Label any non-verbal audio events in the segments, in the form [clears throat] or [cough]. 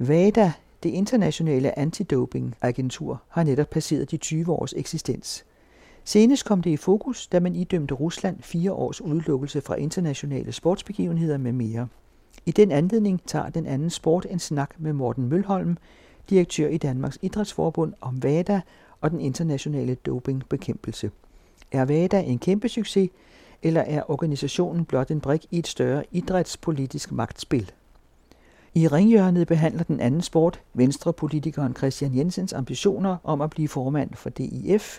WADA, det internationale antidopingagentur, har netop passeret de 20 års eksistens. Senest kom det i fokus, da man idømte Rusland fire års udelukkelse fra internationale sportsbegivenheder med mere. I den anledning tager den anden sport en snak med Morten Mølholm, direktør i Danmarks Idrætsforbund, om WADA og den internationale dopingbekæmpelse. Er WADA en kæmpe succes, eller er organisationen blot en brik i et større idrætspolitisk magtspil? I ringhjørnet behandler den anden sport venstrepolitikeren Christian Jensens ambitioner om at blive formand for DIF,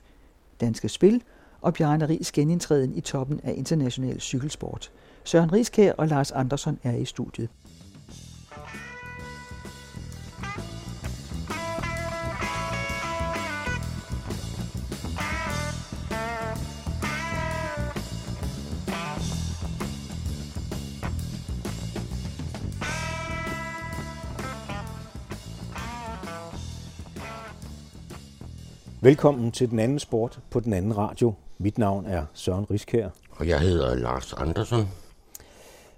Danske Spil, og Bjarne Ries genindtræden i toppen af international cykelsport. Søren Riskær og Lars Andersson er i studiet. Velkommen til den anden sport på den anden radio. Mit navn er Søren Riskær. Og jeg hedder Lars Andersen.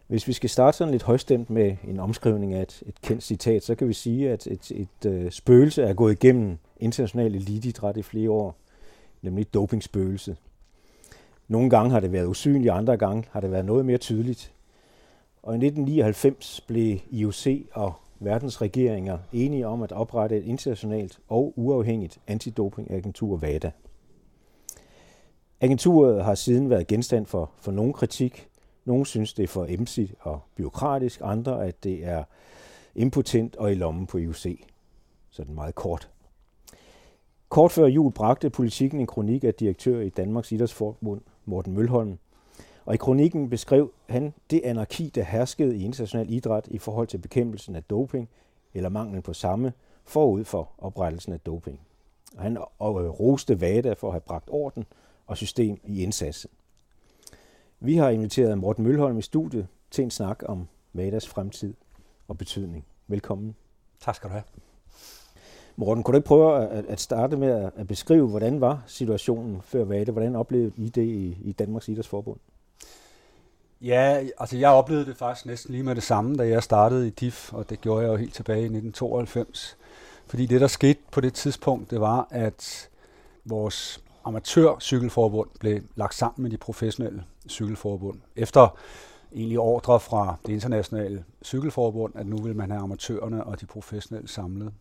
Hvis vi skal starte sådan lidt højstemt med en omskrivning af et, et kendt citat, så kan vi sige, at et, et, et uh, spøgelse er gået igennem international elitidræt i flere år, nemlig dopingspøgelse. Nogle gange har det været usynligt, andre gange har det været noget mere tydeligt. Og i 1999 blev IOC og verdens regeringer enige om at oprette et internationalt og uafhængigt antidopingagentur WADA. Agenturet har siden været genstand for, for nogen kritik. Nogle synes, det er for emsigt og byråkratisk, andre at det er impotent og i lommen på IOC. Sådan meget kort. Kort før jul bragte politikken en kronik af direktør i Danmarks Idrætsforbund, Morten Mølholm, og i kronikken beskrev han det anarki, der herskede i international idræt i forhold til bekæmpelsen af doping, eller manglen på samme, forud for oprettelsen af doping. Og han roste VADA for at have bragt orden og system i indsatsen. Vi har inviteret Morten Mølholm i studiet til en snak om VADAs fremtid og betydning. Velkommen. Tak skal du have. Morten, kunne du ikke prøve at starte med at beskrive, hvordan var situationen før VADA? Hvordan oplevede I det i Danmarks Idrætsforbund? Ja, altså jeg oplevede det faktisk næsten lige med det samme, da jeg startede i DIF, og det gjorde jeg jo helt tilbage i 1992. Fordi det, der skete på det tidspunkt, det var, at vores amatørcykelforbund blev lagt sammen med de professionelle cykelforbund. Efter egentlig ordre fra det internationale cykelforbund, at nu vil man have amatørerne og de professionelle samlet.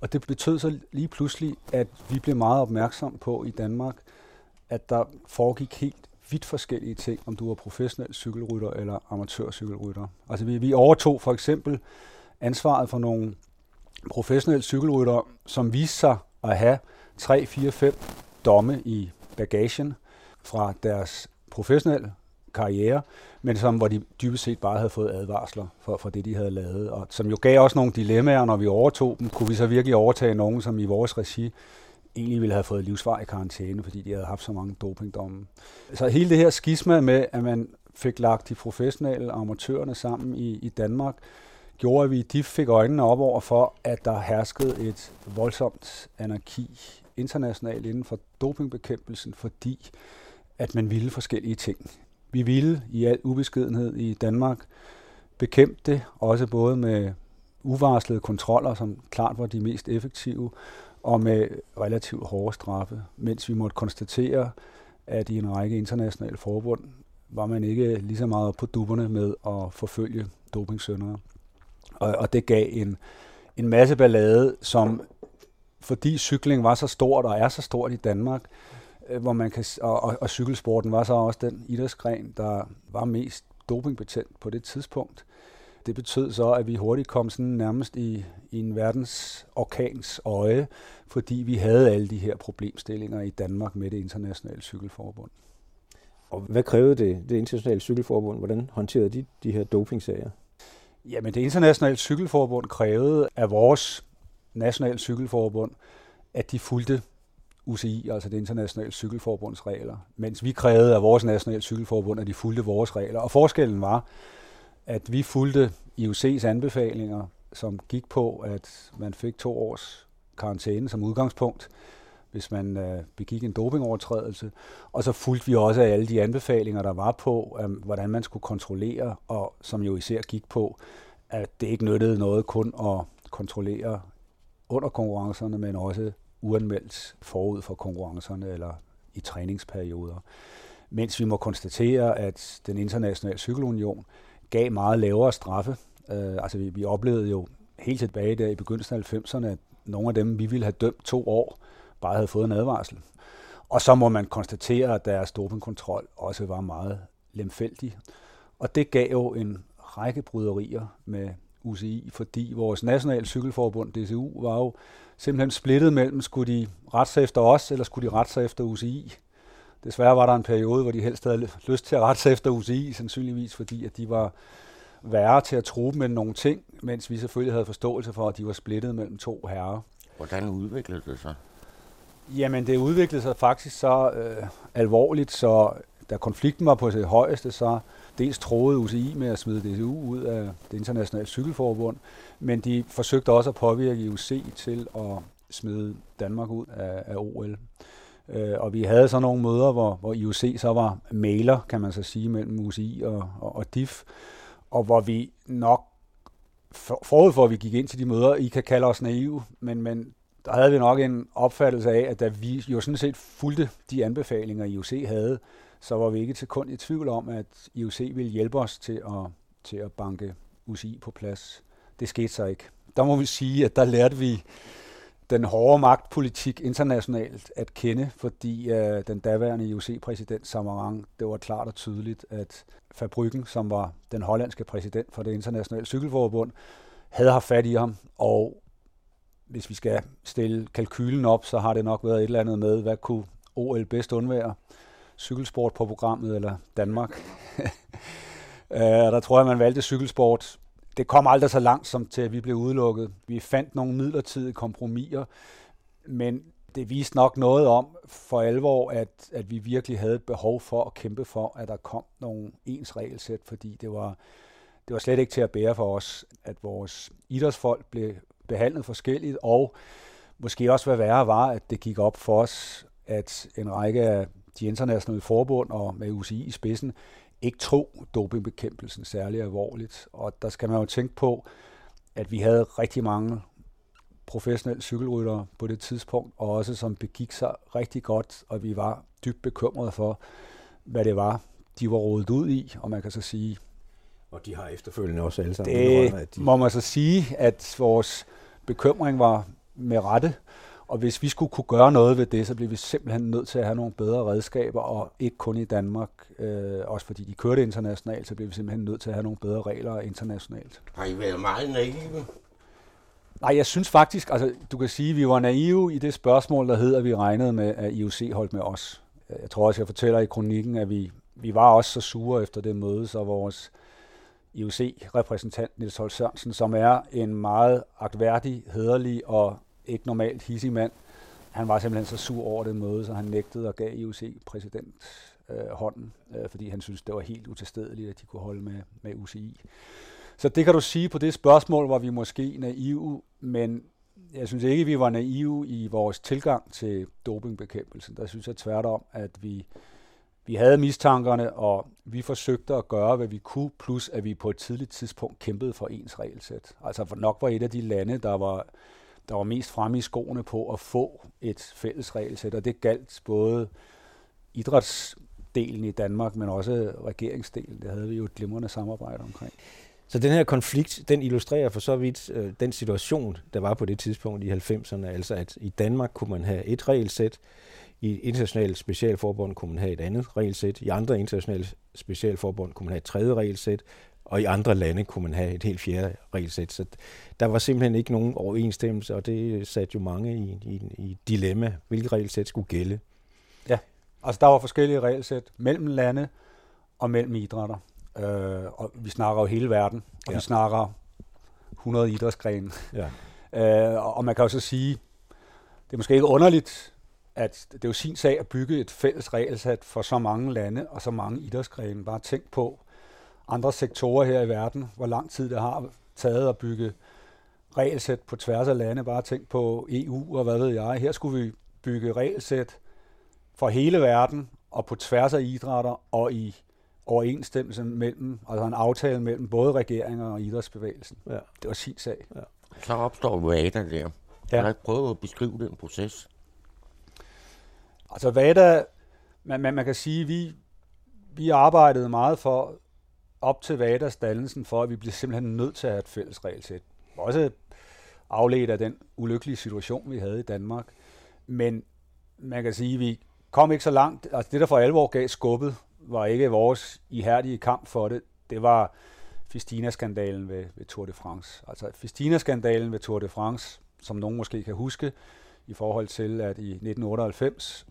Og det betød så lige pludselig, at vi blev meget opmærksom på i Danmark, at der foregik helt vidt forskellige ting, om du er professionel cykelrytter eller amatørcykelrytter. Altså vi, vi overtog for eksempel ansvaret for nogle professionelle cykelrytter, som viste sig at have 3, 4, 5 domme i bagagen fra deres professionelle karriere, men som hvor de dybest set bare havde fået advarsler for, for det, de havde lavet, og som jo gav også nogle dilemmaer, når vi overtog dem. Kunne vi så virkelig overtage nogen, som i vores regi egentlig ville have fået livsvar i karantæne, fordi de havde haft så mange dopingdomme. Så hele det her skisma med, at man fik lagt de professionelle og amatørerne sammen i, i Danmark, gjorde, at vi de fik øjnene op over for, at der herskede et voldsomt anarki internationalt inden for dopingbekæmpelsen, fordi at man ville forskellige ting. Vi ville i al ubeskedenhed i Danmark bekæmpe det, også både med uvarslede kontroller, som klart var de mest effektive, og med relativt hårde straffe, mens vi måtte konstatere, at i en række internationale forbund var man ikke lige så meget på dupperne med at forfølge dopingsøndere. Og, og det gav en, en masse ballade, som fordi cykling var så stort og er så stort i Danmark, øh, hvor man kan, og, og, og cykelsporten var så også den idrætsgren, der var mest dopingbetændt på det tidspunkt, det betød så, at vi hurtigt kom sådan nærmest i, i en verdens orkans øje, fordi vi havde alle de her problemstillinger i Danmark med det internationale cykelforbund. Og hvad krævede det, det internationale cykelforbund? Hvordan håndterede de de her dopingsager? Jamen det internationale cykelforbund krævede af vores nationale cykelforbund, at de fulgte UCI, altså det internationale cykelforbunds regler, mens vi krævede af vores nationale cykelforbund, at de fulgte vores regler. Og forskellen var, at vi fulgte IOC's anbefalinger, som gik på, at man fik to års karantæne som udgangspunkt, hvis man øh, begik en dopingovertrædelse. Og så fulgte vi også af alle de anbefalinger, der var på, øh, hvordan man skulle kontrollere, og som jo især gik på, at det ikke nyttede noget kun at kontrollere under konkurrencerne, men også uanmeldt forud for konkurrencerne eller i træningsperioder. Mens vi må konstatere, at den internationale cykelunion gav meget lavere straffe. Øh, altså vi, vi oplevede jo helt tilbage der i begyndelsen af 90'erne, at nogle af dem, vi ville have dømt to år, bare havde fået en advarsel. Og så må man konstatere, at deres dopingkontrol også var meget lemfældig. Og det gav jo en række bryderier med UCI, fordi vores nationale cykelforbund, DCU, var jo simpelthen splittet mellem, skulle de rette sig efter os, eller skulle de rette sig efter UCI. Desværre var der en periode, hvor de helst havde lyst til at rette sig efter UCI, sandsynligvis fordi, at de var værre til at tro med nogle ting, mens vi selvfølgelig havde forståelse for, at de var splittet mellem to herrer. Hvordan udviklede det sig? Jamen, det udviklede sig faktisk så øh, alvorligt, så da konflikten var på sit højeste, så dels troede UCI med at smide DCU ud af det internationale cykelforbund, men de forsøgte også at påvirke IOC til at smide Danmark ud af, af OL. Øh, og vi havde så nogle møder, hvor, hvor IOC så var mailer, kan man så sige, mellem UCI og, og, og DIF, og hvor vi nok forud for, at vi gik ind til de møder, I kan kalde os naive, men, men der havde vi nok en opfattelse af, at da vi jo sådan set fulgte de anbefalinger, IOC havde, så var vi ikke til kun i tvivl om, at IOC ville hjælpe os til at, til at banke UCI på plads. Det skete så ikke. Der må vi sige, at der lærte vi den hårde magtpolitik internationalt at kende, fordi øh, den daværende IOC-præsident Samarang, det var klart og tydeligt, at Fabryggen, som var den hollandske præsident for det internationale cykelforbund, havde haft fat i ham, og hvis vi skal stille kalkylen op, så har det nok været et eller andet med, hvad kunne OL bedst undvære? Cykelsport på programmet, eller Danmark? [laughs] øh, der tror jeg, man valgte cykelsport det kom aldrig så langt som til, at vi blev udelukket. Vi fandt nogle midlertidige kompromiser, men det viste nok noget om for alvor, at, at vi virkelig havde et behov for at kæmpe for, at der kom nogle ens regelsæt, fordi det var, det var slet ikke til at bære for os, at vores idrætsfolk blev behandlet forskelligt, og måske også hvad værre var, at det gik op for os, at en række af de internationale forbund og med UCI i spidsen ikke tro dopingbekæmpelsen særlig alvorligt. Og der skal man jo tænke på, at vi havde rigtig mange professionelle cykelryttere på det tidspunkt, og også som begik sig rigtig godt, og vi var dybt bekymrede for, hvad det var, de var rodet ud i, og man kan så sige... Og de har efterfølgende også alle sammen det at de... må man så sige, at vores bekymring var med rette, og hvis vi skulle kunne gøre noget ved det, så bliver vi simpelthen nødt til at have nogle bedre redskaber, og ikke kun i Danmark, øh, også fordi de kørte internationalt, så bliver vi simpelthen nødt til at have nogle bedre regler internationalt. Har I været meget naive? Nej, jeg synes faktisk, altså du kan sige, at vi var naive i det spørgsmål, der hedder, at vi regnede med, at IOC holdt med os. Jeg tror også, jeg fortæller i kronikken, at vi, vi var også så sure efter det møde, så vores IOC-repræsentant Nils Holt Sørensen, som er en meget agtværdig, hederlig og ikke normalt hissig mand. Han var simpelthen så sur over det møde, så han nægtede at gav IOC-præsident øh, hånden, øh, fordi han synes det var helt utilstedeligt, at de kunne holde med, med UCI. Så det kan du sige på det spørgsmål, hvor vi måske naive, men jeg synes ikke, vi var naive i vores tilgang til dopingbekæmpelsen. Der synes jeg tværtom, at vi, vi havde mistankerne, og vi forsøgte at gøre, hvad vi kunne, plus at vi på et tidligt tidspunkt kæmpede for ens regelsæt. Altså for nok var et af de lande, der var der var mest fremme i skoene på at få et fælles regelsæt, og det galt både idrætsdelen i Danmark, men også regeringsdelen. Det havde vi jo et glimrende samarbejde omkring. Så den her konflikt, den illustrerer for så vidt øh, den situation, der var på det tidspunkt i 90'erne, altså at i Danmark kunne man have et regelsæt, i internationale specialforbund kunne man have et andet regelsæt, i andre internationale specialforbund kunne man have et tredje regelsæt, og i andre lande kunne man have et helt fjerde regelsæt. Så der var simpelthen ikke nogen overensstemmelse, og det satte jo mange i, i, i dilemma, hvilket regelsæt skulle gælde. Ja, altså der var forskellige regelsæt mellem lande og mellem idrætter. Øh, og vi snakker jo hele verden, og ja. vi snakker 100 idrætsgrene. Ja. [laughs] Øh, og man kan jo så sige, det er måske ikke underligt, at det er jo sin sag at bygge et fælles regelsæt for så mange lande og så mange idrætsgrene. Bare tænk på, andre sektorer her i verden, hvor lang tid det har taget at bygge regelsæt på tværs af lande. Bare tænk på EU og hvad ved jeg. Her skulle vi bygge regelsæt for hele verden og på tværs af idrætter og i overensstemmelse mellem, altså en aftale mellem både regeringer og idrætsbevægelsen. Ja. Det var sin sag. Ja. Så opstår VADA der. Ja. Jeg har prøvet at beskrive den proces. Altså VADA, man, man, man kan sige, vi, vi arbejdede meget for, op til VADAs dannelsen, for at vi blev simpelthen nødt til at have et fælles regelsæt. Også afledt af den ulykkelige situation, vi havde i Danmark. Men man kan sige, at vi kom ikke så langt. Altså det, der for alvor gav skubbet, var ikke vores ihærdige kamp for det. Det var Festina-skandalen ved, ved Tour de France. Altså Festina-skandalen ved Tour de France, som nogen måske kan huske, i forhold til, at i 1998,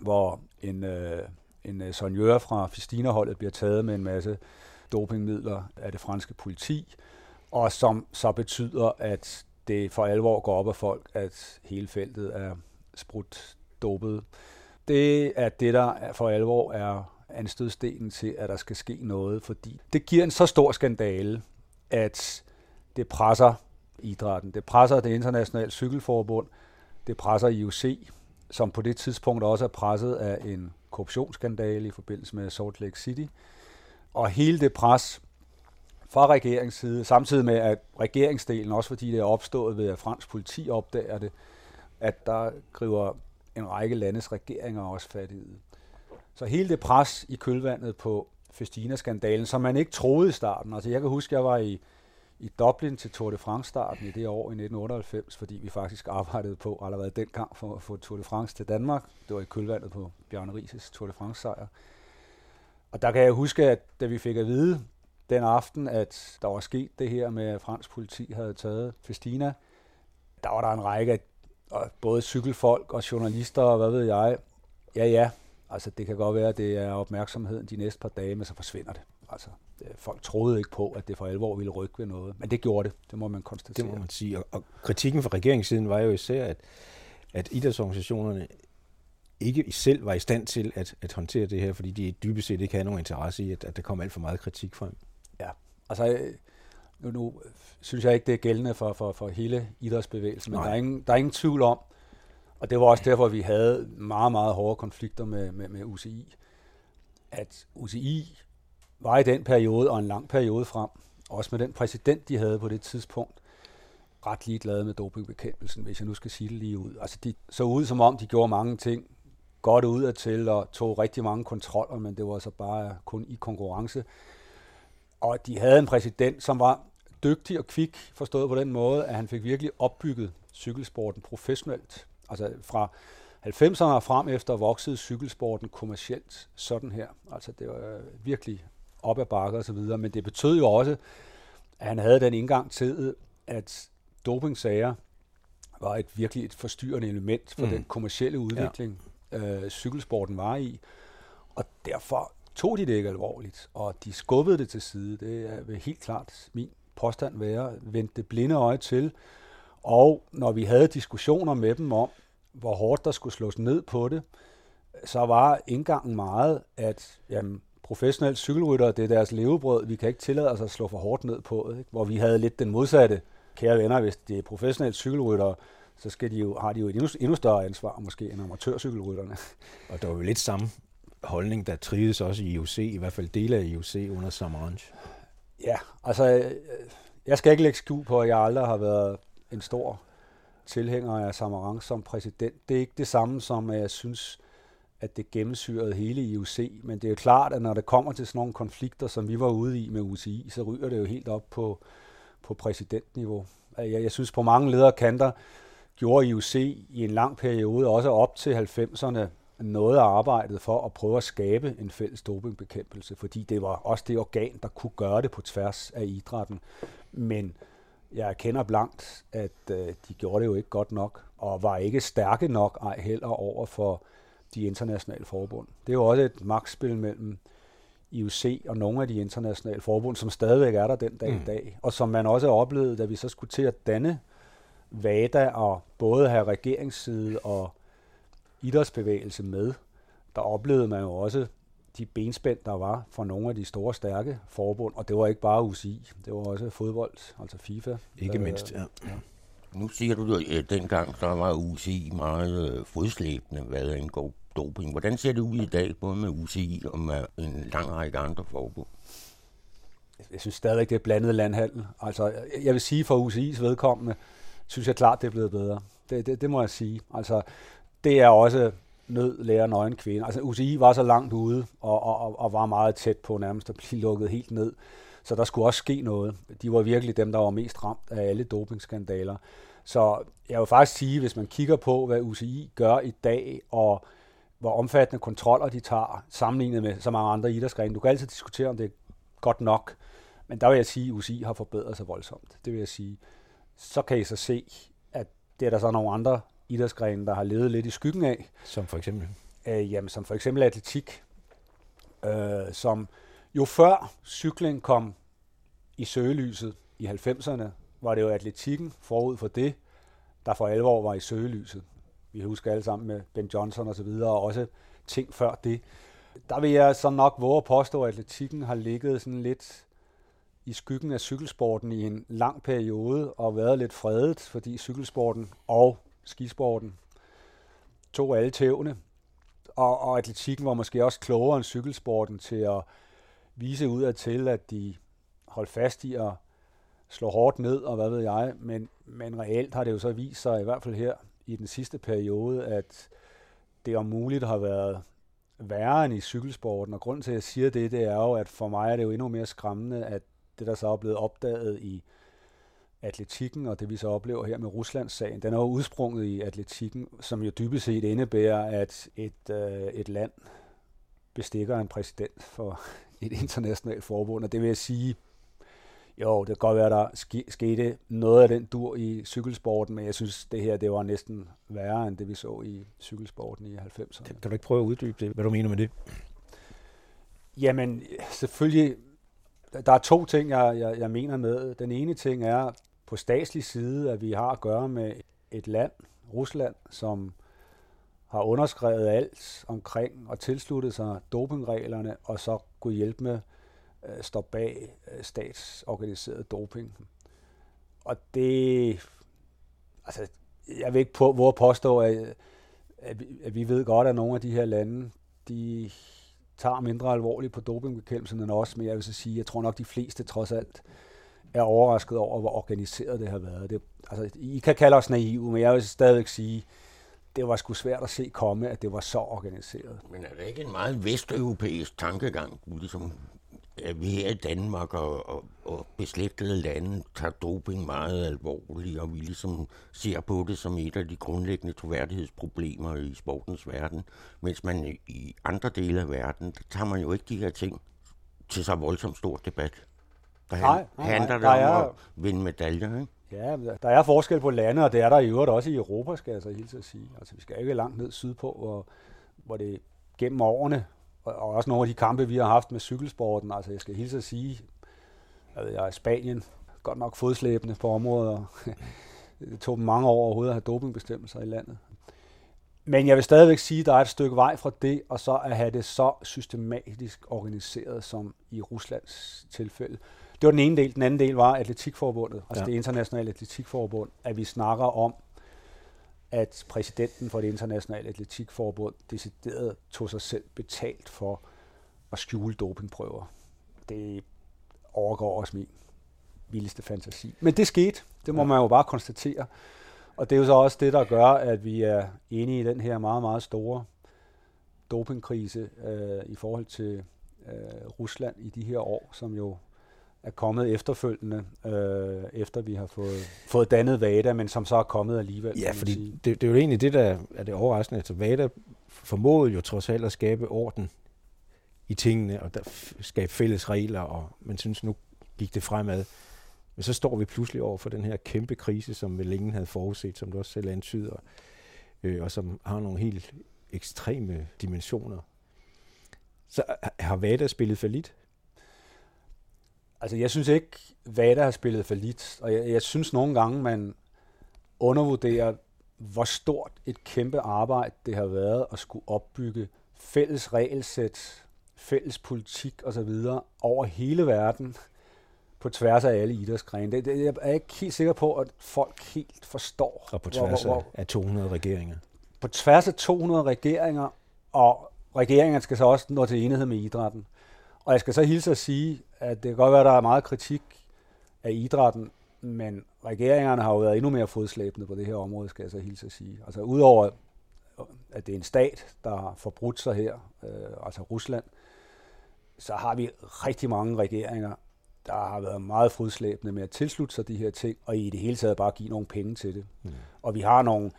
hvor en, øh, en øh, sonjør fra Festina-holdet bliver taget med en masse dopingmidler af det franske politi, og som så betyder, at det for alvor går op af folk, at hele feltet er sprudt dopet. Det er det, der for alvor er anstødstenen til, at der skal ske noget, fordi det giver en så stor skandale, at det presser idrætten. Det presser det internationale cykelforbund, det presser IOC, som på det tidspunkt også er presset af en korruptionsskandale i forbindelse med Salt Lake City. Og hele det pres fra regeringens side, samtidig med at regeringsdelen, også fordi det er opstået ved, at fransk politi opdager det, at der griber en række landes regeringer også fat i det. Så hele det pres i kølvandet på Festina-skandalen, som man ikke troede i starten. Altså jeg kan huske, at jeg var i, i Dublin til Tour de France-starten i det år i 1998, fordi vi faktisk arbejdede på allerede dengang for at få Tour de France til Danmark. Det var i kølvandet på Bjarne Rises Tour de France-sejr. Og der kan jeg huske, at da vi fik at vide den aften, at der var sket det her med, at fransk politi havde taget Festina, der var der en række af både cykelfolk og journalister og hvad ved jeg. Ja, ja, altså det kan godt være, at det er opmærksomheden de næste par dage, men så forsvinder det. Altså, folk troede ikke på, at det for alvor ville rykke ved noget, men det gjorde det. Det må man konstatere. Det må man sige. Og, og kritikken fra regeringssiden var jo især, at, at idrætsorganisationerne ikke selv var i stand til at, at håndtere det her, fordi de dybest set ikke havde nogen interesse i, at, at der kom alt for meget kritik frem. Ja, altså nu, nu synes jeg ikke, det er gældende for, for, for hele idrætsbevægelsen, men der er, ingen, der er ingen tvivl om, og det var også derfor, vi havde meget, meget hårde konflikter med, med, med UCI, at UCI var i den periode og en lang periode frem, også med den præsident, de havde på det tidspunkt, ret ligeglade med dopingbekæmpelsen, hvis jeg nu skal sige det lige ud. Altså, de så ud som om, de gjorde mange ting godt ud af til og tog rigtig mange kontroller, men det var så bare kun i konkurrence. Og de havde en præsident, som var dygtig og kvik, forstået på den måde, at han fik virkelig opbygget cykelsporten professionelt. Altså fra 90'erne og frem efter voksede cykelsporten kommercielt sådan her. Altså det var virkelig op ad så videre, men det betød jo også, at han havde den indgang til, at dopingsager var et virkelig et forstyrrende element for mm. den kommercielle udvikling, ja. øh, cykelsporten var i. Og derfor tog de det ikke alvorligt, og de skubbede det til side. Det er helt klart min påstand være, vendte det blinde øje til. Og når vi havde diskussioner med dem om, hvor hårdt der skulle slås ned på det, så var indgangen meget, at jamen, professionelle cykelrytter, det er deres levebrød, vi kan ikke tillade os at slå for hårdt ned på. Ikke? Hvor vi havde lidt den modsatte, kære venner, hvis det er professionelle cykelrytter, så skal de jo, har de jo et endnu, endnu større ansvar måske end amatørcykelrytterne. [laughs] Og der var jo lidt samme holdning, der trives også i IOC, i hvert fald dele af IOC under Samaranch. Ja, altså, øh, jeg skal ikke lægge skue på, at jeg aldrig har været en stor tilhænger af Samaranch som præsident. Det er ikke det samme som, at jeg synes, at det gennemsyrede hele IOC, men det er jo klart, at når det kommer til sådan nogle konflikter, som vi var ude i med UCI, så ryger det jo helt op på, på præsidentniveau. Jeg, jeg synes på mange lederkanter gjorde IOC i en lang periode, også op til 90'erne, noget af arbejdet for at prøve at skabe en fælles dopingbekæmpelse, fordi det var også det organ, der kunne gøre det på tværs af idrætten. Men jeg erkender blankt, at øh, de gjorde det jo ikke godt nok, og var ikke stærke nok ej heller over for de internationale forbund. Det er jo også et magtspil mellem IOC og nogle af de internationale forbund, som stadigvæk er der den dag mm. i dag, og som man også har oplevet, da vi så skulle til at danne VADA og både have regeringsside og idrætsbevægelse med, der oplevede man jo også de benspænd, der var fra nogle af de store, stærke forbund, og det var ikke bare UCI, det var også fodbold, altså FIFA. Ikke mindst, ja. ja. Nu siger du, at øh, dengang så var UCI meget øh, fodslæbende, hvad angår doping. Hvordan ser det ud i dag, både med UCI og med en lang række andre forbund? Jeg synes stadigvæk, det er blandet landhandel. Altså, jeg vil sige for UCI's vedkommende, synes jeg klart, det er blevet bedre. Det, det, det må jeg sige. Altså, det er også nød lærer nøgen kvinde. Altså UCI var så langt ude og, og, og var meget tæt på nærmest at blive lukket helt ned. Så der skulle også ske noget. De var virkelig dem, der var mest ramt af alle dopingskandaler. Så jeg vil faktisk sige, hvis man kigger på, hvad UCI gør i dag, og hvor omfattende kontroller de tager, sammenlignet med så mange andre idrætsgrene. Du kan altid diskutere, om det er godt nok, men der vil jeg sige, at UCI har forbedret sig voldsomt. Det vil jeg sige. Så kan I så se, at det er der så nogle andre idrætsgrene, der har levet lidt i skyggen af. Som for eksempel? Øh, jamen, som for eksempel atletik, øh, som jo før cykling kom i søgelyset i 90'erne, var det jo atletikken forud for det, der for alvor var i søgelyset. Vi husker alle sammen med Ben Johnson og så videre, og også ting før det. Der vil jeg så nok våge at påstå, at atletikken har ligget sådan lidt i skyggen af cykelsporten i en lang periode og været lidt fredet, fordi cykelsporten og skisporten To alle tævne. Og, og atletikken var måske også klogere end cykelsporten til at vise ud af til, at de holdt fast i at slå hårdt ned, og hvad ved jeg. Men, men reelt har det jo så vist sig, i hvert fald her i den sidste periode, at det om muligt har været værre end i cykelsporten. Og grund til, at jeg siger det, det er jo, at for mig er det jo endnu mere skræmmende, at det, der så er blevet opdaget i atletikken, og det vi så oplever her med Ruslands-sagen, den er jo udsprunget i atletikken, som jo dybest set indebærer, at et, øh, et land bestikker en præsident for [laughs] et internationalt forbund, og det vil jeg sige, jo, det kan godt være, der skete noget af den dur i cykelsporten, men jeg synes, det her det var næsten værre end det, vi så i cykelsporten i 90'erne. Kan du ikke prøve at uddybe det, hvad du mener med det? Jamen, selvfølgelig, der er to ting, jeg, jeg, jeg mener med. Den ene ting er på statslig side, at vi har at gøre med et land, Rusland, som har underskrevet alt omkring og tilsluttet sig dopingreglerne, og så kunne hjælpe med at stå bag øh, statsorganiseret doping. Og det, altså, jeg vil ikke på, hvor påstå, at, at, vi, at vi ved godt, at nogle af de her lande, de tager mindre alvorligt på dopingbekæmpelsen end os, men jeg vil så sige, jeg tror nok, de fleste trods alt er overrasket over, hvor organiseret det har været. Det, altså, I kan kalde os naive, men jeg vil stadigvæk sige, det var sgu svært at se komme, at det var så organiseret. Men er det ikke en meget vesteuropæisk tankegang, ligesom at vi her i Danmark og, og, og beslægtede lande tager doping meget alvorligt, og vi ligesom ser på det som et af de grundlæggende troværdighedsproblemer i sportens verden, mens man i andre dele af verden, der tager man jo ikke de her ting til så voldsomt stor debat. Der nej, nej, handler nej, det om er, at vinde medaljer, ikke? Ja, der er forskel på lande, og det er der i øvrigt også i Europa, skal jeg så helt at sige. Altså, vi skal ikke langt ned sydpå, hvor, hvor det gennem årene og også nogle af de kampe, vi har haft med cykelsporten. Altså, jeg skal hilse at sige, at jeg er i Spanien, godt nok fodslæbende på områder. [laughs] det tog dem mange år overhovedet at have dopingbestemmelser i landet. Men jeg vil stadigvæk sige, at der er et stykke vej fra det, og så at have det så systematisk organiseret som i Ruslands tilfælde. Det var den ene del. Den anden del var Atletikforbundet, altså ja. det internationale atletikforbund, at vi snakker om, at præsidenten for det internationale atletikforbund decideret tog sig selv betalt for at skjule dopingprøver. Det overgår også min vildeste fantasi. Men det skete, det må ja. man jo bare konstatere. Og det er jo så også det, der gør, at vi er inde i den her meget, meget store dopingkrise øh, i forhold til øh, Rusland i de her år, som jo er kommet efterfølgende, øh, efter vi har fået, fået dannet VADA, men som så er kommet alligevel. Ja, fordi det, det er jo egentlig det, der er det overraskende. Altså VADA formåede jo trods alt at skabe orden i tingene, og der skabe fælles regler, og man synes, nu gik det fremad. Men så står vi pludselig over for den her kæmpe krise, som vel ingen havde forudset, som du også selv antyder, øh, og som har nogle helt ekstreme dimensioner. Så har VADA spillet for lidt? Altså, jeg synes ikke, Vada har spillet for lidt, og jeg, jeg synes nogle gange, man undervurderer, hvor stort et kæmpe arbejde det har været at skulle opbygge fælles regelsæt, fælles politik osv. over hele verden på tværs af alle idrætsgrene. Det, det, jeg er ikke helt sikker på, at folk helt forstår. Og på tværs hvor, hvor, af 200 regeringer. På tværs af 200 regeringer, Og regeringen skal så også nå til enighed med idrætten. Og jeg skal så hilse at sige, at det kan godt være, at der er meget kritik af idrætten, men regeringerne har jo været endnu mere fodslæbende på det her område, skal jeg så hilse at sige. Altså udover, at det er en stat, der har forbrudt sig her, øh, altså Rusland, så har vi rigtig mange regeringer, der har været meget fodslæbende med at tilslutte sig de her ting, og i det hele taget bare give nogle penge til det. Mm. Og vi har nogle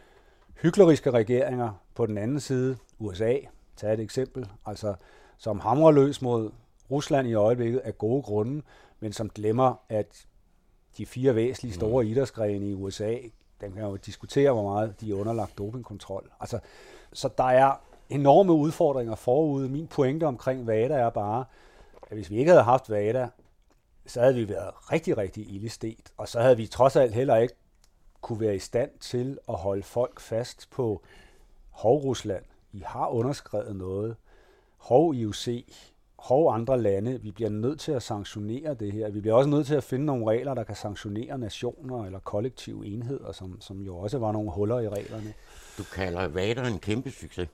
hykleriske regeringer på den anden side, USA, tag et eksempel, altså som hamrer løs mod Rusland i øjeblikket af gode grunde, men som glemmer, at de fire væsentlige mm. store mm. idrætsgrene i USA, den kan jo diskutere, hvor meget de er underlagt dopingkontrol. Altså, så der er enorme udfordringer forude. Min pointe omkring VADA er bare, at hvis vi ikke havde haft VADA, så havde vi været rigtig, rigtig ildestet, og så havde vi trods alt heller ikke kunne være i stand til at holde folk fast på Hov Rusland. I har underskrevet noget. Hov IOC, hov andre lande. Vi bliver nødt til at sanktionere det her. Vi bliver også nødt til at finde nogle regler, der kan sanktionere nationer eller kollektive enheder, som, som jo også var nogle huller i reglerne. Du kalder Vader en kæmpe succes.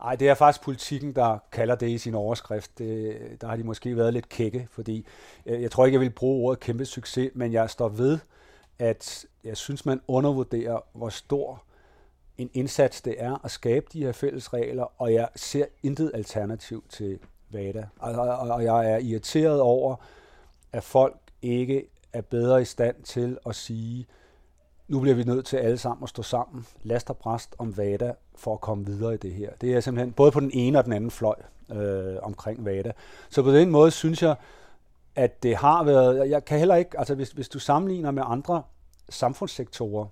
Nej, det er faktisk politikken, der kalder det i sin overskrift. Det, der har de måske været lidt kække, fordi jeg, øh, jeg tror ikke, jeg vil bruge ordet kæmpe succes, men jeg står ved, at jeg synes, man undervurderer, hvor stor en indsats det er at skabe de her fælles regler, og jeg ser intet alternativ til VADA. Og, og, og jeg er irriteret over, at folk ikke er bedre i stand til at sige, nu bliver vi nødt til alle sammen at stå sammen, last og bræst om VADA, for at komme videre i det her. Det er simpelthen både på den ene og den anden fløj øh, omkring VADA. Så på den måde synes jeg, at det har været, jeg kan heller ikke, altså hvis, hvis du sammenligner med andre samfundssektorer,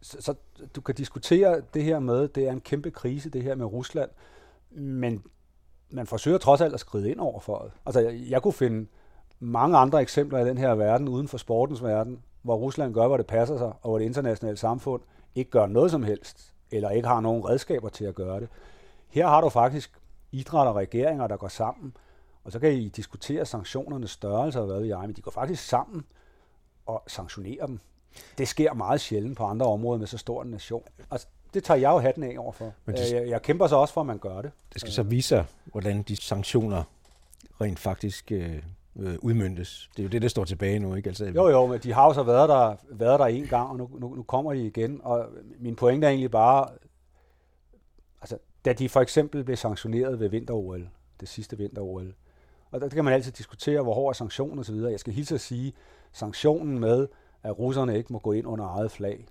så, så du kan diskutere det her med, det er en kæmpe krise, det her med Rusland, men man forsøger trods alt at skride ind over for det. Altså, jeg, jeg kunne finde mange andre eksempler i den her verden, uden for sportens verden, hvor Rusland gør, hvor det passer sig, og hvor det internationale samfund ikke gør noget som helst, eller ikke har nogen redskaber til at gøre det. Her har du faktisk idræt og regeringer, der går sammen, og så kan I diskutere sanktionernes størrelse og hvad ved jeg, men de går faktisk sammen og sanktionerer dem. Det sker meget sjældent på andre områder med så stor en nation. Altså, det tager jeg jo hatten af overfor. Men det, jeg, jeg kæmper så også for, at man gør det. Det skal så vise sig, hvordan de sanktioner rent faktisk øh, øh, udmyndtes. Det er jo det, der står tilbage nu, ikke? Altså, jo, jo, men de har jo så været der, været der en gang, og nu, nu, nu kommer de igen. Og min pointe er egentlig bare, altså, da de for eksempel blev sanktioneret ved vinter-OL, det sidste vinter-OL, og der kan man altid diskutere, hvor hård er sanktionen osv. Jeg skal hilse at sige, sanktionen med, at russerne ikke må gå ind under eget flag,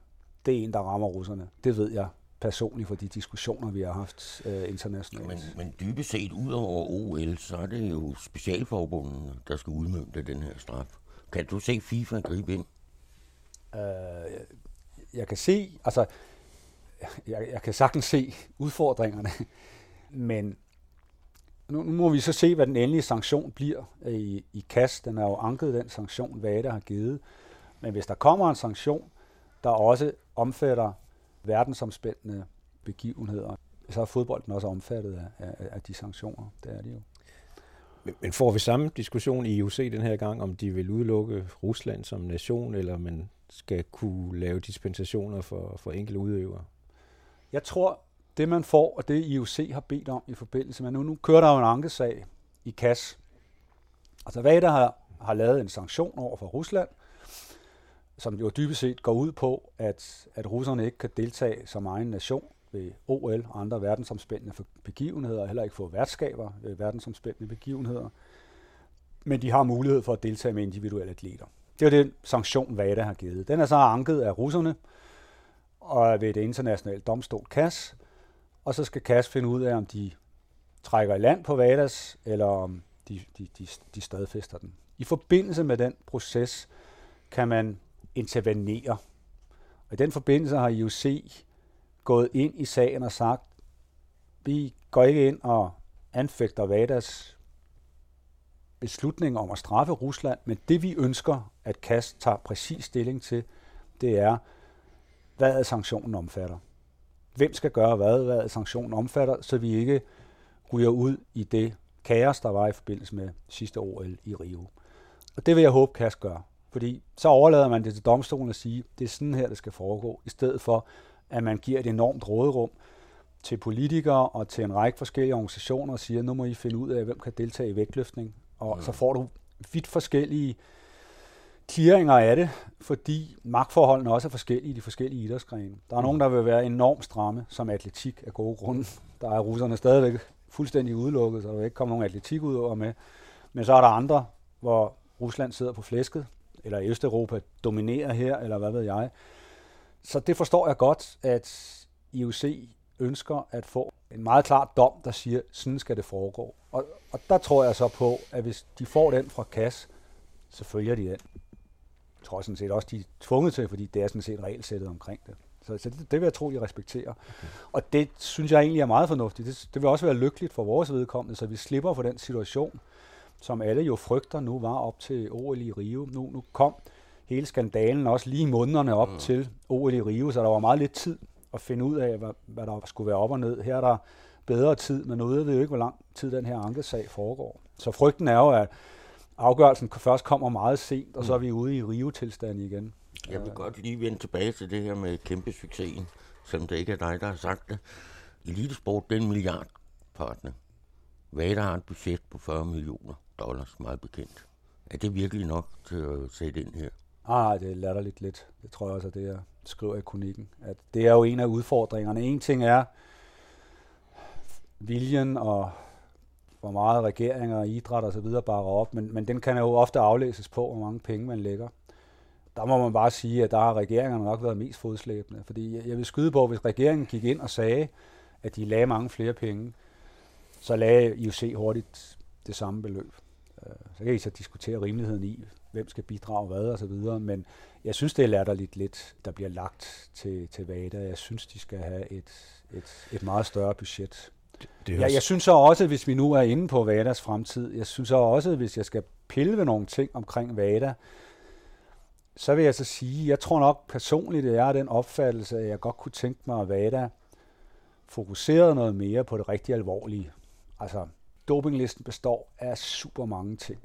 det er en, der rammer russerne. Det ved jeg personligt for de diskussioner, vi har haft øh, internationalt. Men, men dybest set, ud over OL, så er det jo specialforbundene, der skal udmønte den her straf. Kan du se FIFA gribe ind? Øh, jeg kan se, altså, jeg, jeg kan sagtens se udfordringerne, [laughs] men nu, nu må vi så se, hvad den endelige sanktion bliver i, i KAS. Den er jo anket, den sanktion, hvad det har givet. Men hvis der kommer en sanktion, der også omfatter verdensomspændende begivenheder, så er fodbolden også omfattet af, af, af de sanktioner. Det er de jo. Men får vi samme diskussion i IOC den her gang, om de vil udelukke Rusland som nation, eller man skal kunne lave dispensationer for, for enkelte udøvere? Jeg tror, det man får, og det IOC har bedt om i forbindelse med, nu, nu kører der jo en ankesag i KAS. Altså hvad der har, har lavet en sanktion over for Rusland, som jo dybest set går ud på, at, at russerne ikke kan deltage som egen nation ved OL og andre verdensomspændende begivenheder, og heller ikke få værtskaber ved verdensomspændende begivenheder. Men de har mulighed for at deltage med individuelle atleter. Det er den sanktion, VADA har givet. Den er så anket af russerne og ved det internationale domstol CAS, og så skal CAS finde ud af, om de trækker i land på VADAS, eller om de, de, de, de stadfæster den. I forbindelse med den proces kan man intervenere. Og i den forbindelse har IOC gået ind i sagen og sagt, vi går ikke ind og anfægter VADAs beslutning om at straffe Rusland, men det vi ønsker, at KAS tager præcis stilling til, det er, hvad er sanktionen omfatter. Hvem skal gøre hvad, hvad er sanktionen omfatter, så vi ikke ryger ud i det kaos, der var i forbindelse med sidste OL i Rio. Og det vil jeg håbe, KAS gør. Fordi så overlader man det til domstolen at sige, det er sådan her, det skal foregå, i stedet for, at man giver et enormt råderum til politikere og til en række forskellige organisationer og siger, nu må I finde ud af, hvem kan deltage i vægtløftning. Og mm. så får du vidt forskellige clearinger af det, fordi magtforholdene også er forskellige i de forskellige idrætsgrene. Der er mm. nogen, der vil være enormt stramme, som atletik af gode grunde. Der er russerne stadigvæk fuldstændig udelukket, så der vil ikke komme nogen atletik ud over med. Men så er der andre, hvor Rusland sidder på flæsket, eller Østeuropa dominerer her, eller hvad ved jeg. Så det forstår jeg godt, at IOC ønsker at få en meget klar dom, der siger, sådan skal det foregå. Og, og der tror jeg så på, at hvis de får den fra KAS, så følger de den. Jeg tror sådan set også, de er tvunget til, fordi det er sådan set regelsættet omkring det. Så, så det, det vil jeg tro, de respekterer. Okay. Og det synes jeg egentlig er meget fornuftigt. Det, det vil også være lykkeligt for vores vedkommende, så vi slipper for den situation, som alle jo frygter nu var op til OL i Rio. Nu, nu kom hele skandalen også lige månederne op mm. til OL i Rio, så der var meget lidt tid at finde ud af, hvad, hvad der skulle være op og ned. Her er der bedre tid, men nu ved vi jo ikke, hvor lang tid den her ankesag foregår. Så frygten er jo, at afgørelsen først kommer meget sent, og så er vi ude i Rio-tilstand igen. Jeg vil godt lige vende tilbage til det her med kæmpe succesen, selvom det ikke er dig, der har sagt det. Elitesport, det er en milliardpartner. Vader har et budget på 40 millioner dollars, meget bekendt. Er det virkelig nok til at sætte ind her? Ah, det er latterligt lidt. Det tror jeg også, at det jeg skriver i kronikken. At det er jo en af udfordringerne. En ting er viljen og hvor meget regeringer og idræt og så videre bakker op, men, men den kan jo ofte aflæses på, hvor mange penge man lægger. Der må man bare sige, at der har regeringerne nok været mest fodslæbende. Fordi jeg vil skyde på, hvis regeringen gik ind og sagde, at de lagde mange flere penge, så lagde IOC hurtigt det samme beløb. Øh, så kan I så diskutere rimeligheden i, hvem skal bidrage hvad og så videre, men jeg synes, det er latterligt lidt, der bliver lagt til, til VADA. Jeg synes, de skal have et, et, et meget større budget. Det, det ja, jeg synes så også, hvis vi nu er inde på VADAs fremtid, jeg synes så også, hvis jeg skal pille ved nogle ting omkring VADA, så vil jeg så sige, jeg tror nok personligt, at jeg har den opfattelse, at jeg godt kunne tænke mig, at VADA fokuserede noget mere på det rigtig alvorlige. Altså, dopinglisten består af super mange ting.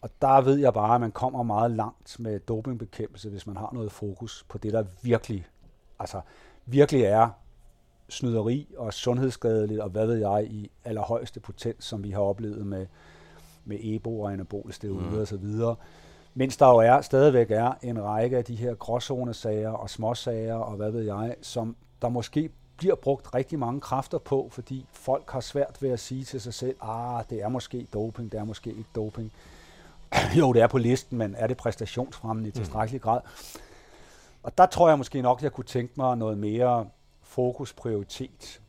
Og der ved jeg bare, at man kommer meget langt med dopingbekæmpelse, hvis man har noget fokus på det, der virkelig, altså virkelig er snyderi og sundhedsskadeligt, og hvad ved jeg, i allerhøjeste potens, som vi har oplevet med, med EBO og anabole steroider mm. osv. Mens der jo er, stadigvæk er en række af de her gråzonesager og småsager og hvad ved jeg, som der måske bliver brugt rigtig mange kræfter på, fordi folk har svært ved at sige til sig selv, ah, det er måske doping, det er måske ikke doping. [clears throat] jo, det er på listen, men er det præstationsfremmende i mm. tilstrækkelig grad? Og der tror jeg måske nok, jeg kunne tænke mig noget mere fokusprioritet,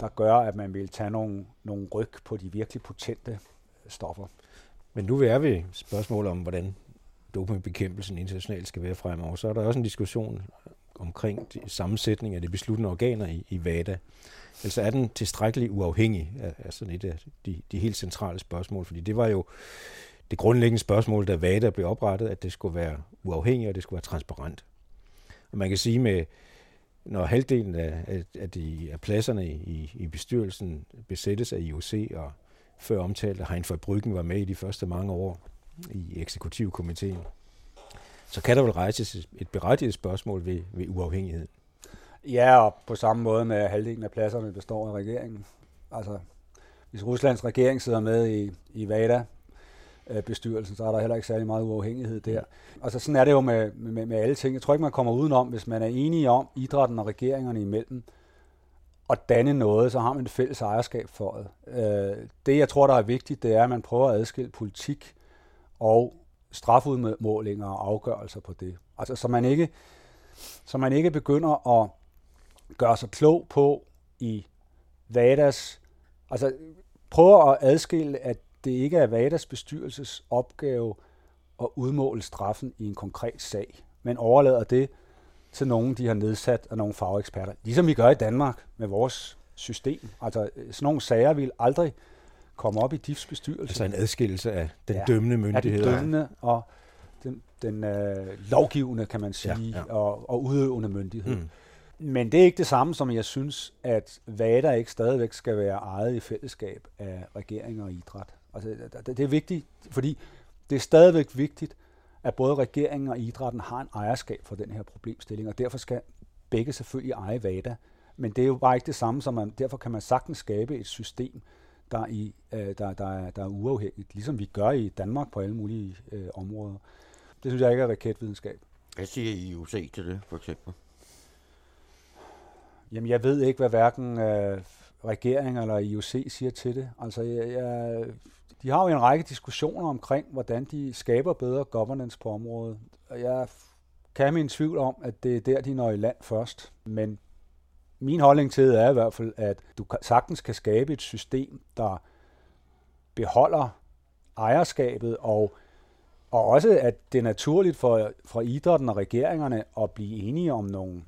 der gør, at man vil tage nogle, nogle ryg på de virkelig potente stoffer. Men nu er vi spørgsmål om, hvordan dopingbekæmpelsen internationalt skal være fremover. Så er der også en diskussion omkring sammensætning af de besluttende organer i, i VADA. Altså er den tilstrækkeligt uafhængig af, af sådan et af de, de helt centrale spørgsmål? Fordi det var jo det grundlæggende spørgsmål, da VADA blev oprettet, at det skulle være uafhængigt, og det skulle være transparent. Og man kan sige med, når halvdelen af, af, de, af pladserne i, i bestyrelsen besættes af IOC, og før omtalt, at Hein Bryggen var med i de første mange år i eksekutivkomiteen, så kan der vel rejses et berettiget spørgsmål ved, ved uafhængighed. Ja, og på samme måde med halvdelen af pladserne består af regeringen. Altså, hvis Ruslands regering sidder med i, i VADA, øh, bestyrelsen, så er der heller ikke særlig meget uafhængighed der. Altså sådan er det jo med, med, med alle ting. Jeg tror ikke, man kommer udenom, hvis man er enige om idrætten og regeringerne imellem, at danne noget, så har man et fælles ejerskab for det. Øh, det, jeg tror, der er vigtigt, det er, at man prøver at adskille politik og strafudmålinger og afgørelser på det. Altså, så man ikke, så man ikke begynder at gøre sig klog på i VADAs, altså prøver at adskille, at det ikke er VADAs bestyrelses opgave at udmåle straffen i en konkret sag, men overlader det til nogen, de har nedsat af nogle fageksperter. Ligesom vi gør i Danmark med vores system. Altså sådan nogle sager vil aldrig komme op i DIFs bestyrelse. Altså en adskillelse af den ja, dømmende myndighed. Af den dømmende og den, den øh, lovgivende, kan man sige, ja, ja. Og, og udøvende myndighed. Mm. Men det er ikke det samme, som jeg synes, at VADA ikke stadigvæk skal være ejet i fællesskab af regeringer og idræt. Altså, det, det er vigtigt, fordi det er stadigvæk vigtigt, at både regeringen og idrætten har en ejerskab for den her problemstilling, og derfor skal begge selvfølgelig eje VADA. Men det er jo bare ikke det samme, som man, derfor kan man sagtens skabe et system, der er, i, øh, der, der, er, der er uafhængigt, ligesom vi gør i Danmark på alle mulige øh, områder. Det synes jeg ikke er raketvidenskab. Hvad siger IOC til det, for eksempel? Jamen, jeg ved ikke, hvad hverken øh, regeringen eller IOC siger til det. Altså, jeg, jeg, de har jo en række diskussioner omkring, hvordan de skaber bedre governance på området. Og jeg kan have min tvivl om, at det er der, de når i land først. Men min holdning til det er i hvert fald, at du sagtens kan skabe et system, der beholder ejerskabet, og, og også at det er naturligt for, for idrætten og regeringerne at blive enige om nogle,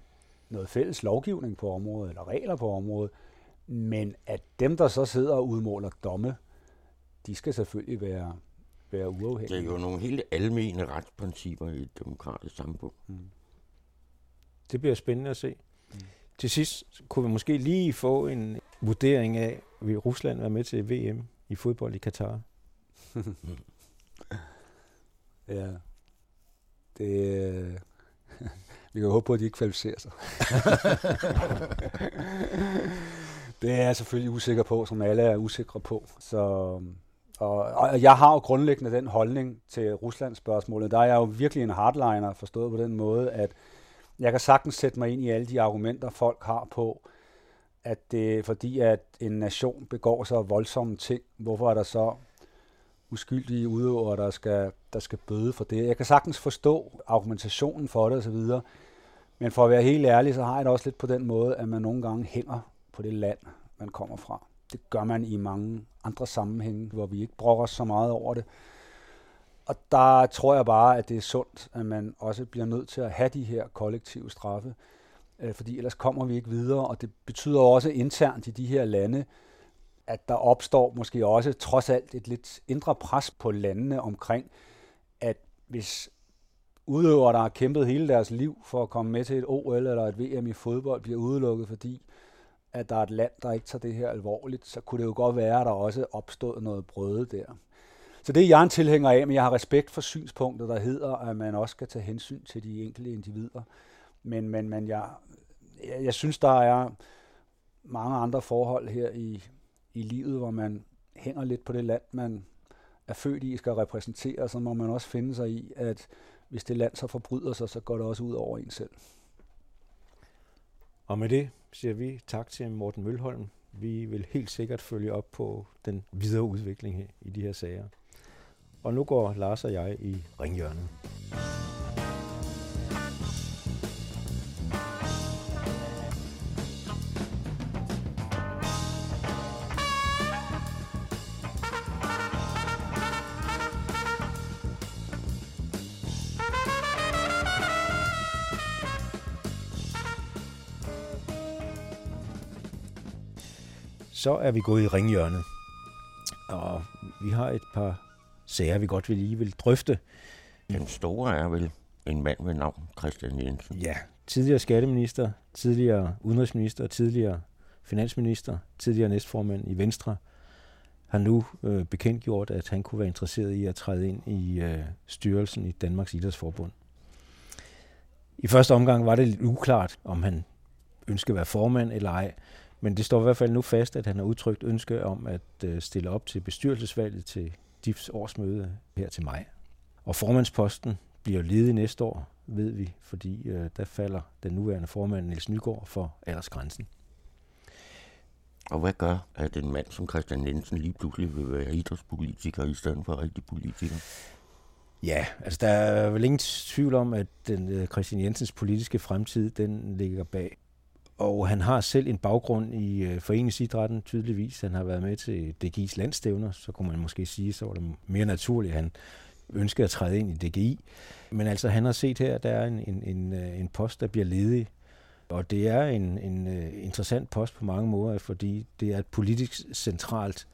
noget fælles lovgivning på området, eller regler på området, men at dem, der så sidder og udmåler domme, de skal selvfølgelig være, være uafhængige. Det er jo nogle helt almene retsprincipper i et demokratisk samfund. Mm. Det bliver spændende at se. Mm. Til sidst kunne vi måske lige få en vurdering af, vil Rusland være med til VM i fodbold i Katar? [laughs] ja. Det, øh, [laughs] vi kan håbe på, at de ikke kvalificerer sig. [laughs] det er jeg selvfølgelig usikker på, som alle er usikre på. Så, og, og jeg har jo grundlæggende den holdning til Ruslands spørgsmålet. Der er jeg jo virkelig en hardliner, forstået på den måde, at jeg kan sagtens sætte mig ind i alle de argumenter, folk har på, at det er fordi, at en nation begår så voldsomme ting, hvorfor er der så uskyldige udøvere, der skal, der skal bøde for det. Jeg kan sagtens forstå argumentationen for det osv., men for at være helt ærlig, så har jeg det også lidt på den måde, at man nogle gange hænger på det land, man kommer fra. Det gør man i mange andre sammenhænge, hvor vi ikke brokker så meget over det. Og der tror jeg bare, at det er sundt, at man også bliver nødt til at have de her kollektive straffe, øh, fordi ellers kommer vi ikke videre, og det betyder også internt i de her lande, at der opstår måske også trods alt et lidt indre pres på landene omkring, at hvis udøvere, der har kæmpet hele deres liv for at komme med til et OL eller et VM i fodbold, bliver udelukket, fordi at der er et land, der ikke tager det her alvorligt, så kunne det jo godt være, at der også opstod noget brøde der. Så det er jeg en tilhænger af, men jeg har respekt for synspunktet, der hedder, at man også skal tage hensyn til de enkelte individer. Men, men, men jeg, jeg, jeg synes, der er mange andre forhold her i, i livet, hvor man hænger lidt på det land, man er født i, skal repræsentere, så må man også finde sig i, at hvis det land så forbryder sig, så går det også ud over en selv. Og med det siger vi tak til Morten Mølholm. Vi vil helt sikkert følge op på den videre udvikling her i de her sager. Og nu går Lars og jeg i ringhjørnet. Så er vi gået i ringhjørnet, og vi har et par sager, vi godt vil lige vil drøfte. Den store er vel en mand ved navn Christian Jensen. Ja, tidligere skatteminister, tidligere udenrigsminister, tidligere finansminister, tidligere næstformand i Venstre, har nu øh, bekendtgjort, at han kunne være interesseret i at træde ind i øh, styrelsen i Danmarks Idrætsforbund. I første omgang var det lidt uklart, om han ønskede at være formand eller ej, men det står i hvert fald nu fast, at han har udtrykt ønske om at øh, stille op til bestyrelsesvalget til DIFs årsmøde her til maj. Og formandsposten bliver ledig næste år, ved vi, fordi øh, der falder den nuværende formand Niels Nygaard for aldersgrænsen. Og hvad gør, at en mand som Christian Jensen lige pludselig vil være idrætspolitiker i stedet for rigtig politiker? Ja, altså der er vel ingen tvivl om, at den øh, Christian Jensens politiske fremtid, den ligger bag og han har selv en baggrund i øh, foreningsidrætten, tydeligvis. Han har været med til DGI's landstævner, så kunne man måske sige, så var det mere naturligt, at han ønskede at træde ind i DGI. Men altså, han har set her, at der er en, en, en, øh, en post, der bliver ledig. Og det er en, en uh, interessant post på mange måder, fordi det er et politisk centralt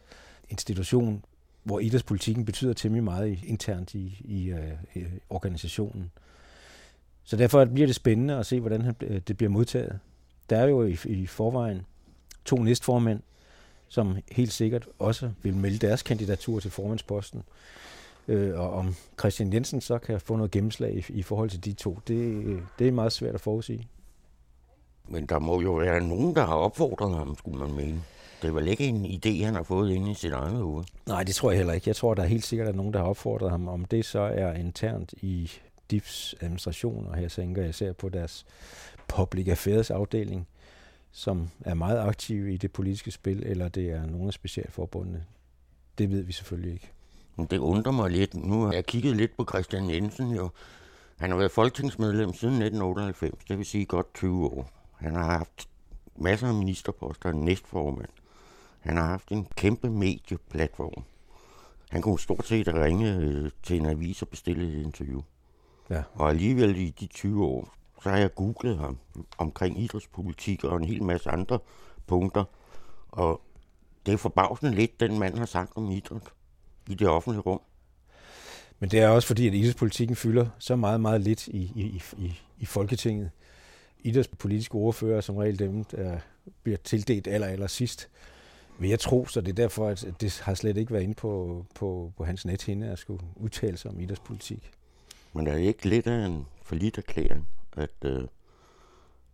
institution, hvor idrætspolitikken betyder temmelig meget internt i, i, uh, i organisationen. Så derfor bliver det spændende at se, hvordan han, det bliver modtaget der er jo i, i forvejen to næstformænd, som helt sikkert også vil melde deres kandidatur til formandsposten. Øh, og om Christian Jensen så kan få noget gennemslag i, i forhold til de to, det, det er meget svært at forudsige. Men der må jo være nogen, der har opfordret ham, skulle man mene. Det er vel ikke en idé, han har fået inde i sit eget hoved? Nej, det tror jeg heller ikke. Jeg tror, der er helt sikkert er nogen, der har opfordret ham. Om det så er internt i DIFs administration, og her tænker jeg især på deres public affairs afdeling, som er meget aktiv i det politiske spil, eller det er nogle af specialforbundene. Det ved vi selvfølgelig ikke. Det undrer mig lidt. Nu har jeg kigget lidt på Christian Jensen jo. Han har været folketingsmedlem siden 1998, det vil sige godt 20 år. Han har haft masser af ministerposter og næstformand. Han har haft en kæmpe medieplatform. Han kunne stort set ringe øh, til en avis og bestille et interview. Ja. Og alligevel i de 20 år, så har jeg googlet ham omkring idrætspolitik og en hel masse andre punkter. Og det er forbavsende lidt, den mand har sagt om idræt i det offentlige rum. Men det er også fordi, at idrætspolitikken fylder så meget, meget lidt i, i, i, i Folketinget. Idrætspolitiske ordfører som regel dem, der bliver tildelt aller, aller sidst. Men jeg tror, så det er derfor, at det har slet ikke været inde på, på, på hans nethinde at skulle udtale sig om idrætspolitik. Men er det ikke lidt af en forlidt erklæring, at øh,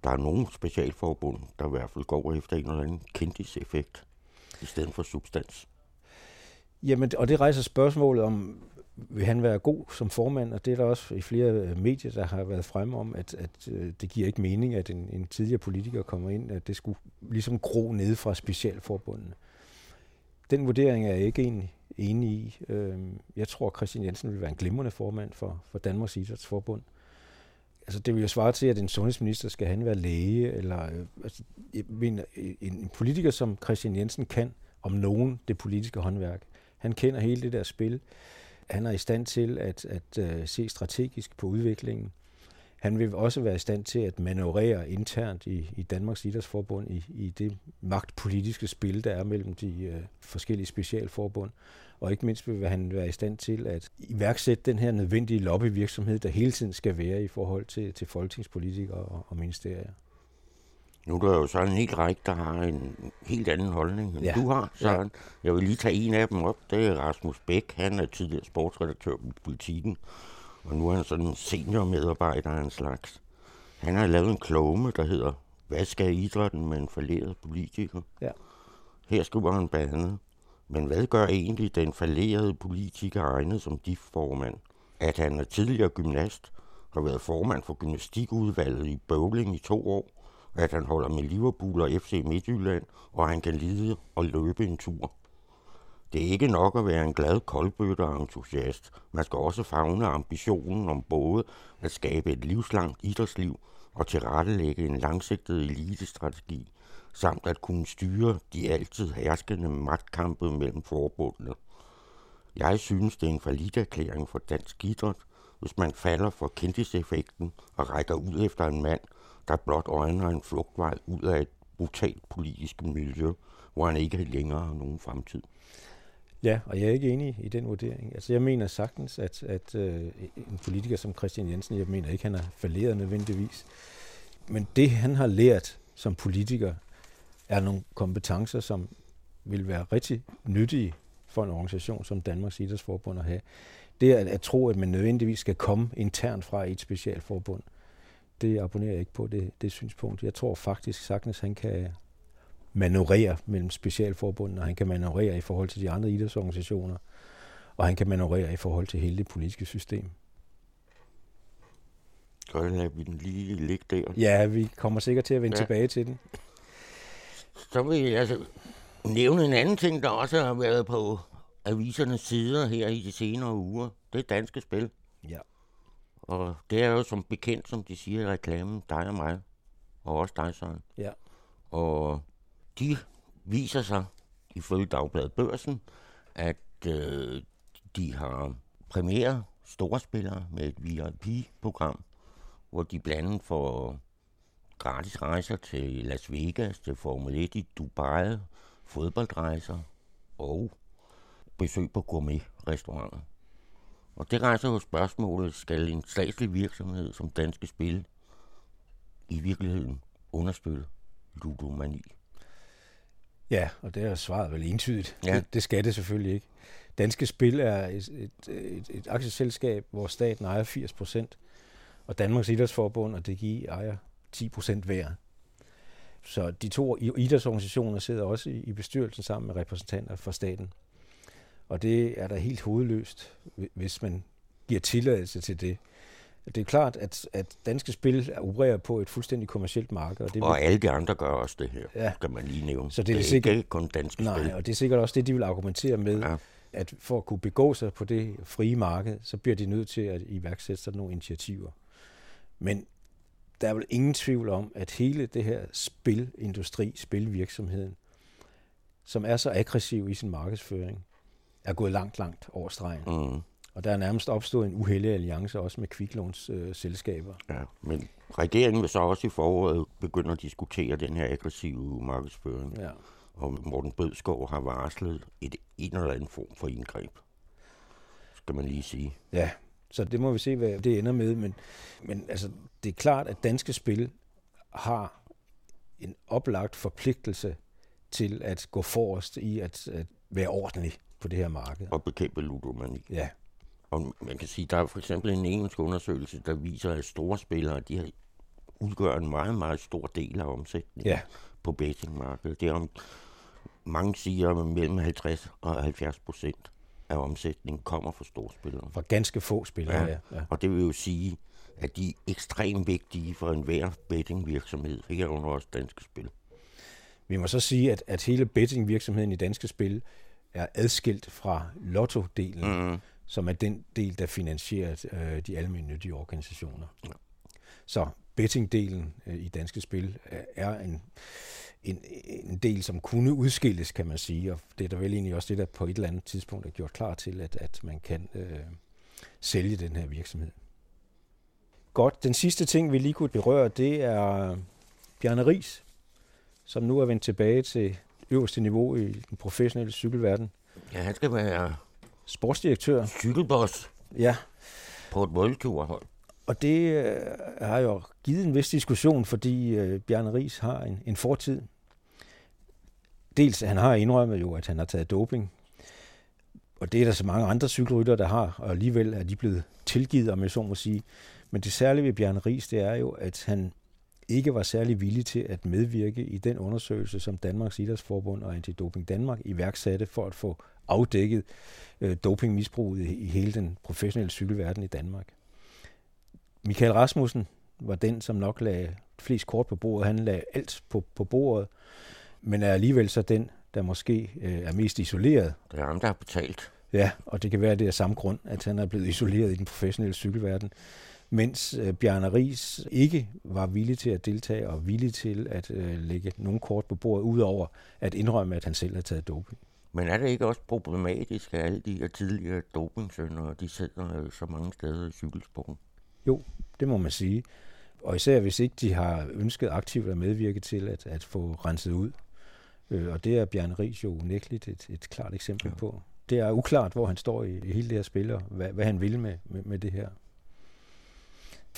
der er nogle specialforbund, der i hvert fald går efter en eller anden kendiseffekt i stedet for substans? Jamen, og det rejser spørgsmålet om, vil han være god som formand, og det er der også i flere øh, medier, der har været fremme om, at, at øh, det giver ikke mening, at en, en tidligere politiker kommer ind, at det skulle ligesom gro ned fra specialforbundene. Den vurdering er jeg ikke enig, enig i. Øhm, jeg tror, at Christian Jensen vil være en glimrende formand for, for Danmarks Idrætsforbund. Altså, det vil jo svare til, at en sundhedsminister skal han være læge, eller øh, altså, jeg mener, øh, en, en politiker som Christian Jensen kan om nogen det politiske håndværk. Han kender hele det der spil. Han er i stand til at, at, at se strategisk på udviklingen. Han vil også være i stand til at manøvrere internt i, i Danmarks Idrætsforbund i, i det magtpolitiske spil, der er mellem de uh, forskellige specialforbund. Og ikke mindst vil han være i stand til at iværksætte den her nødvendige lobbyvirksomhed, der hele tiden skal være i forhold til, til folketingspolitikere og, og ministerier. Nu er der jo så en hel række, der har en helt anden holdning, end Ja. du har, Søren. Ja. Jeg vil lige tage en af dem op. Det er Rasmus Bæk. Han er tidligere sportsredaktør på Politiken, og nu er han sådan en senior medarbejder af en slags. Han har lavet en klumme, der hedder Hvad skal idrætten med en falderet politiker? Ja. Her skriver han blandt andet, men hvad gør egentlig den falderede politiker egnet som DIF-formand? At han er tidligere gymnast, har været formand for gymnastikudvalget i bowling i to år, at han holder med Liverpool og FC Midtjylland, og han kan lide og løbe en tur. Det er ikke nok at være en glad koldbøtte entusiast. Man skal også fagne ambitionen om både at skabe et livslangt idrætsliv og tilrettelægge en langsigtet elitestrategi, samt at kunne styre de altid herskende magtkampe mellem forbundene. Jeg synes, det er en erklæring for dansk idræt, hvis man falder for kendiseffekten og rækker ud efter en mand, der blot øjner en flugtvej ud af et brutalt politisk miljø, hvor han ikke længere har nogen fremtid. Ja, og jeg er ikke enig i den vurdering. Altså, jeg mener sagtens, at, at øh, en politiker som Christian Jensen, jeg mener ikke, han er falderet nødvendigvis. Men det, han har lært som politiker, er nogle kompetencer, som vil være rigtig nyttige for en organisation som Danmarks Idrætsforbund at have. Det er at, at tro, at man nødvendigvis skal komme internt fra et specialforbund. Det abonnerer jeg ikke på, det, det synspunkt. Jeg tror faktisk sagtens, han kan manøvrere mellem specialforbundene, og han kan manøvrere i forhold til de andre idrætsorganisationer, og han kan manøvrere i forhold til hele det politiske system. Så lader vi den lige ligge der. Ja, vi kommer sikkert til at vende Ja. tilbage til den. Så vil jeg altså nævne en anden ting, der også har været på avisernes sider her i de senere uger. Det er danske spil. Ja. Og det er jo som bekendt, som de siger i reklamen, dig og mig. Og også dig, Søren. Ja. Og de viser sig, ifølge Dagbladet Børsen, at øh, de har premiere store spillere med et VIP-program, hvor de blandt andet får gratis rejser til Las Vegas, til Formel 1 i Dubai, fodboldrejser og besøg på gourmet-restauranter. Og det rejser jo spørgsmålet, skal en statslig virksomhed som Danske Spil i virkeligheden understøtte ludomani? Ja, og det er svaret vel entydigt. Ja. Det, det skal det selvfølgelig ikke. Danske Spil er et, et, et, et aktieselskab, hvor staten ejer 80 procent, og Danmarks Idrætsforbund og DGI ejer 10 procent hver. så de to idrætsorganisationer sidder også i bestyrelsen sammen med repræsentanter fra staten. Og det er da helt hovedløst, hvis man giver tilladelse til det. Det er klart, at, at danske spil opererer på et fuldstændig kommersielt marked. Og, det og vil... alle de andre gør også det her, ja. kan man lige nævne. Så det, det er sikkert, ikke kun danske nej, spil. og det er sikkert også det, de vil argumentere med, ja. at for at kunne begå sig på det frie marked, så bliver de nødt til at iværksætte sådan nogle initiativer. Men der er vel ingen tvivl om, at hele det her spilindustri, spilvirksomheden, som er så aggressiv i sin markedsføring, er gået langt, langt over stregen. Mm. Og der er nærmest opstået en uheldig alliance også med kviklåns øh, selskaber. Ja, men regeringen vil så også i foråret begynde at diskutere den her aggressive markedsføring. Ja. Og Morten Bødskov har varslet et en eller anden form for indgreb, skal man lige sige. Ja, så det må vi se, hvad det ender med. Men, men altså, det er klart, at danske spil har en oplagt forpligtelse til at gå forrest i at, at være ordentlig på det her marked. Og bekæmpe ludomani. Ja. Og man kan sige, der er for eksempel en engelsk undersøgelse, der viser, at store spillere, de udgør en meget, meget stor del af omsætningen ja. på bettingmarkedet. Det er om, mange siger, at mellem 50 og 70 procent af omsætningen kommer fra storspillere. Fra ganske få spillere, ja. ja. Og det vil jo sige, at de er ekstremt vigtige for enhver bettingvirksomhed, herunder også danske spil. Vi må så sige, at, at hele bettingvirksomheden i danske spil er adskilt fra lotto-delen, mm. Som er den del, der finansierer øh, de almindelige organisationer. Ja. Så bettingdelen øh, i danske spil er en, en, en del, som kunne udskilles, kan man sige, og det er der vel egentlig også det, der på et eller andet tidspunkt er gjort klar til, at, at man kan øh, sælge den her virksomhed. Godt, den sidste ting, vi lige kunne berøre, det er Bjarne Ries, som nu er vendt tilbage til øverste niveau i den professionelle cykelverden. Ja, han skal være sportsdirektør. Cykelboss. Ja. På et worldtourhold. Og det øh, har jo givet en vis diskussion, fordi øh, Bjarne Ries har en, en fortid. Dels, han har indrømmet jo, at han har taget doping. Og det er der så mange andre cykelrytter, der har, og alligevel er de blevet tilgivet, om jeg så må sige. Men det særlige ved Bjarne Ries, det er jo, at han ikke var særlig villig til at medvirke i den undersøgelse, som Danmarks Idrætsforbund og Antidoping Danmark iværksatte for at få afdækket øh, dopingmisbruget i, i hele den professionelle cykelverden i Danmark. Michael Rasmussen var den, som nok lagde flest kort på bordet. Han lagde alt på, på bordet, men er alligevel så den, der måske øh, er mest isoleret. Det er ham, der har betalt. Ja, og det kan være, at det er samme grund, at han er blevet isoleret i den professionelle cykelverden mens øh, Bjarne Ries ikke var villig til at deltage og villig til at øh, lægge nogle kort på bordet, udover at indrømme, at han selv har taget doping. Men er det ikke også problematisk, at alle de her tidligere dopingsønder, de sidder så mange steder i cykelsporten? Jo, det må man sige. Og især hvis ikke de har ønsket aktivt at medvirke til at, at få renset ud. Øh, og det er Bjarne Ries jo unægteligt et, et klart eksempel ja. på. Det er uklart, hvor han står i, i hele det her spil, og hvad, hvad han vil med, med, med det her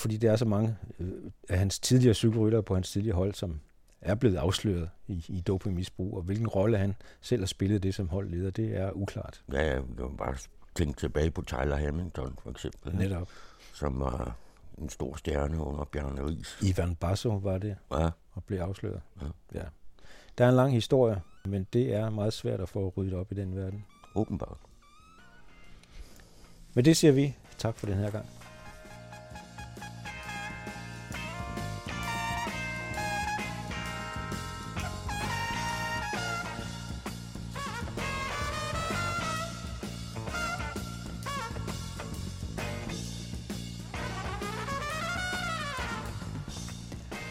fordi der er så mange øh, af hans tidligere cykelryttere på hans tidligere hold, som er blevet afsløret i, i dopingmisbrug, og hvilken rolle han selv har spillet det som holdleder, det er uklart. Ja, jeg kan bare tænke tilbage på Tyler Hamilton for eksempel. Netop. Som var en stor stjerne under Bjarne Ries. Ivan Basso var det, ja. og blev afsløret. Ja. ja. Der er en lang historie, men det er meget svært at få ryddet op i den verden. Åbenbart. Men det siger vi tak for den her gang.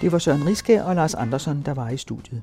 Det var Søren Riske og Lars Andersson, der var i studiet.